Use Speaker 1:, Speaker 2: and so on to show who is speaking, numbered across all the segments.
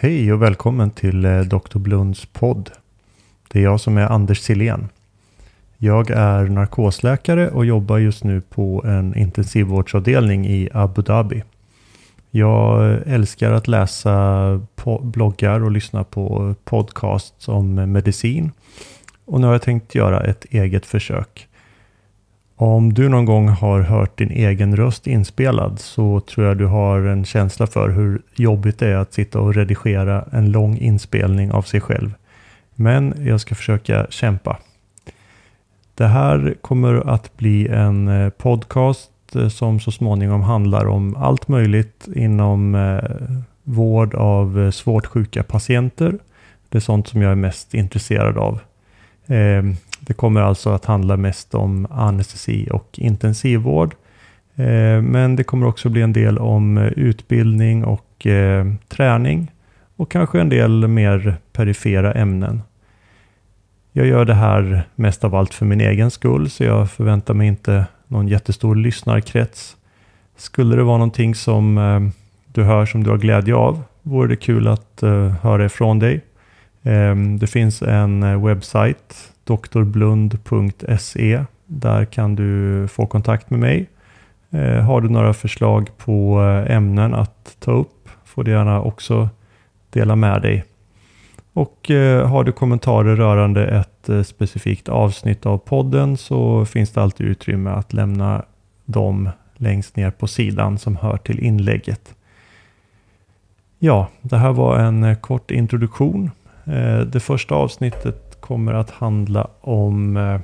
Speaker 1: Hej och välkommen till eh, Dr. Blunds podd. Det är jag som är Anders Silén. Jag är narkosläkare och jobbar just nu på en intensivvårdsavdelning i Abu Dhabi. Jag eh, älskar att läsa bloggar och lyssna på podcasts om medicin. Och nu har jag tänkt göra ett eget försök. Om du någon gång har hört din egen röst inspelad så tror jag du har en känsla för hur jobbigt det är att sitta och redigera en lång inspelning av sig själv. Men jag ska försöka kämpa. Det här kommer att bli en eh, podcast eh, som så småningom handlar om allt möjligt inom eh, vård av svårt sjuka patienter. Det är sånt som jag är mest intresserad av. Ehm, det kommer alltså att handla mest om anestesi och intensivvård. Eh, men det kommer också bli en del om eh, utbildning och eh, träning och kanske en del mer perifera ämnen. Jag gör det här mest av allt för min egen skull, så jag förväntar mig inte någon jättestor lyssnarkrets. Skulle det vara någonting som du hör som du har glädje av, vore det kul att höra ifrån dig. Ehm, det finns en eh, webbsajt drblund.se. Där kan du få kontakt med mig. Eh, har du några förslag på eh, ämnen att ta upp får du gärna också dela med dig. Och har du kommentarer rörande ett specifikt avsnitt av podden så finns det alltid utrymme att lämna dem längst ner på sidan som hör till inlägget. Ja, det här var en kort introduktion. Eh, det första avsnittet kommer att handla om eh,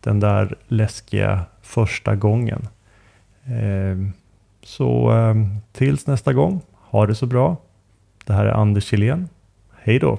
Speaker 1: den där läskiga första gången. Eh, så tills nästa gång, ha det så bra. Det här är Anders Kjellén. Hej då!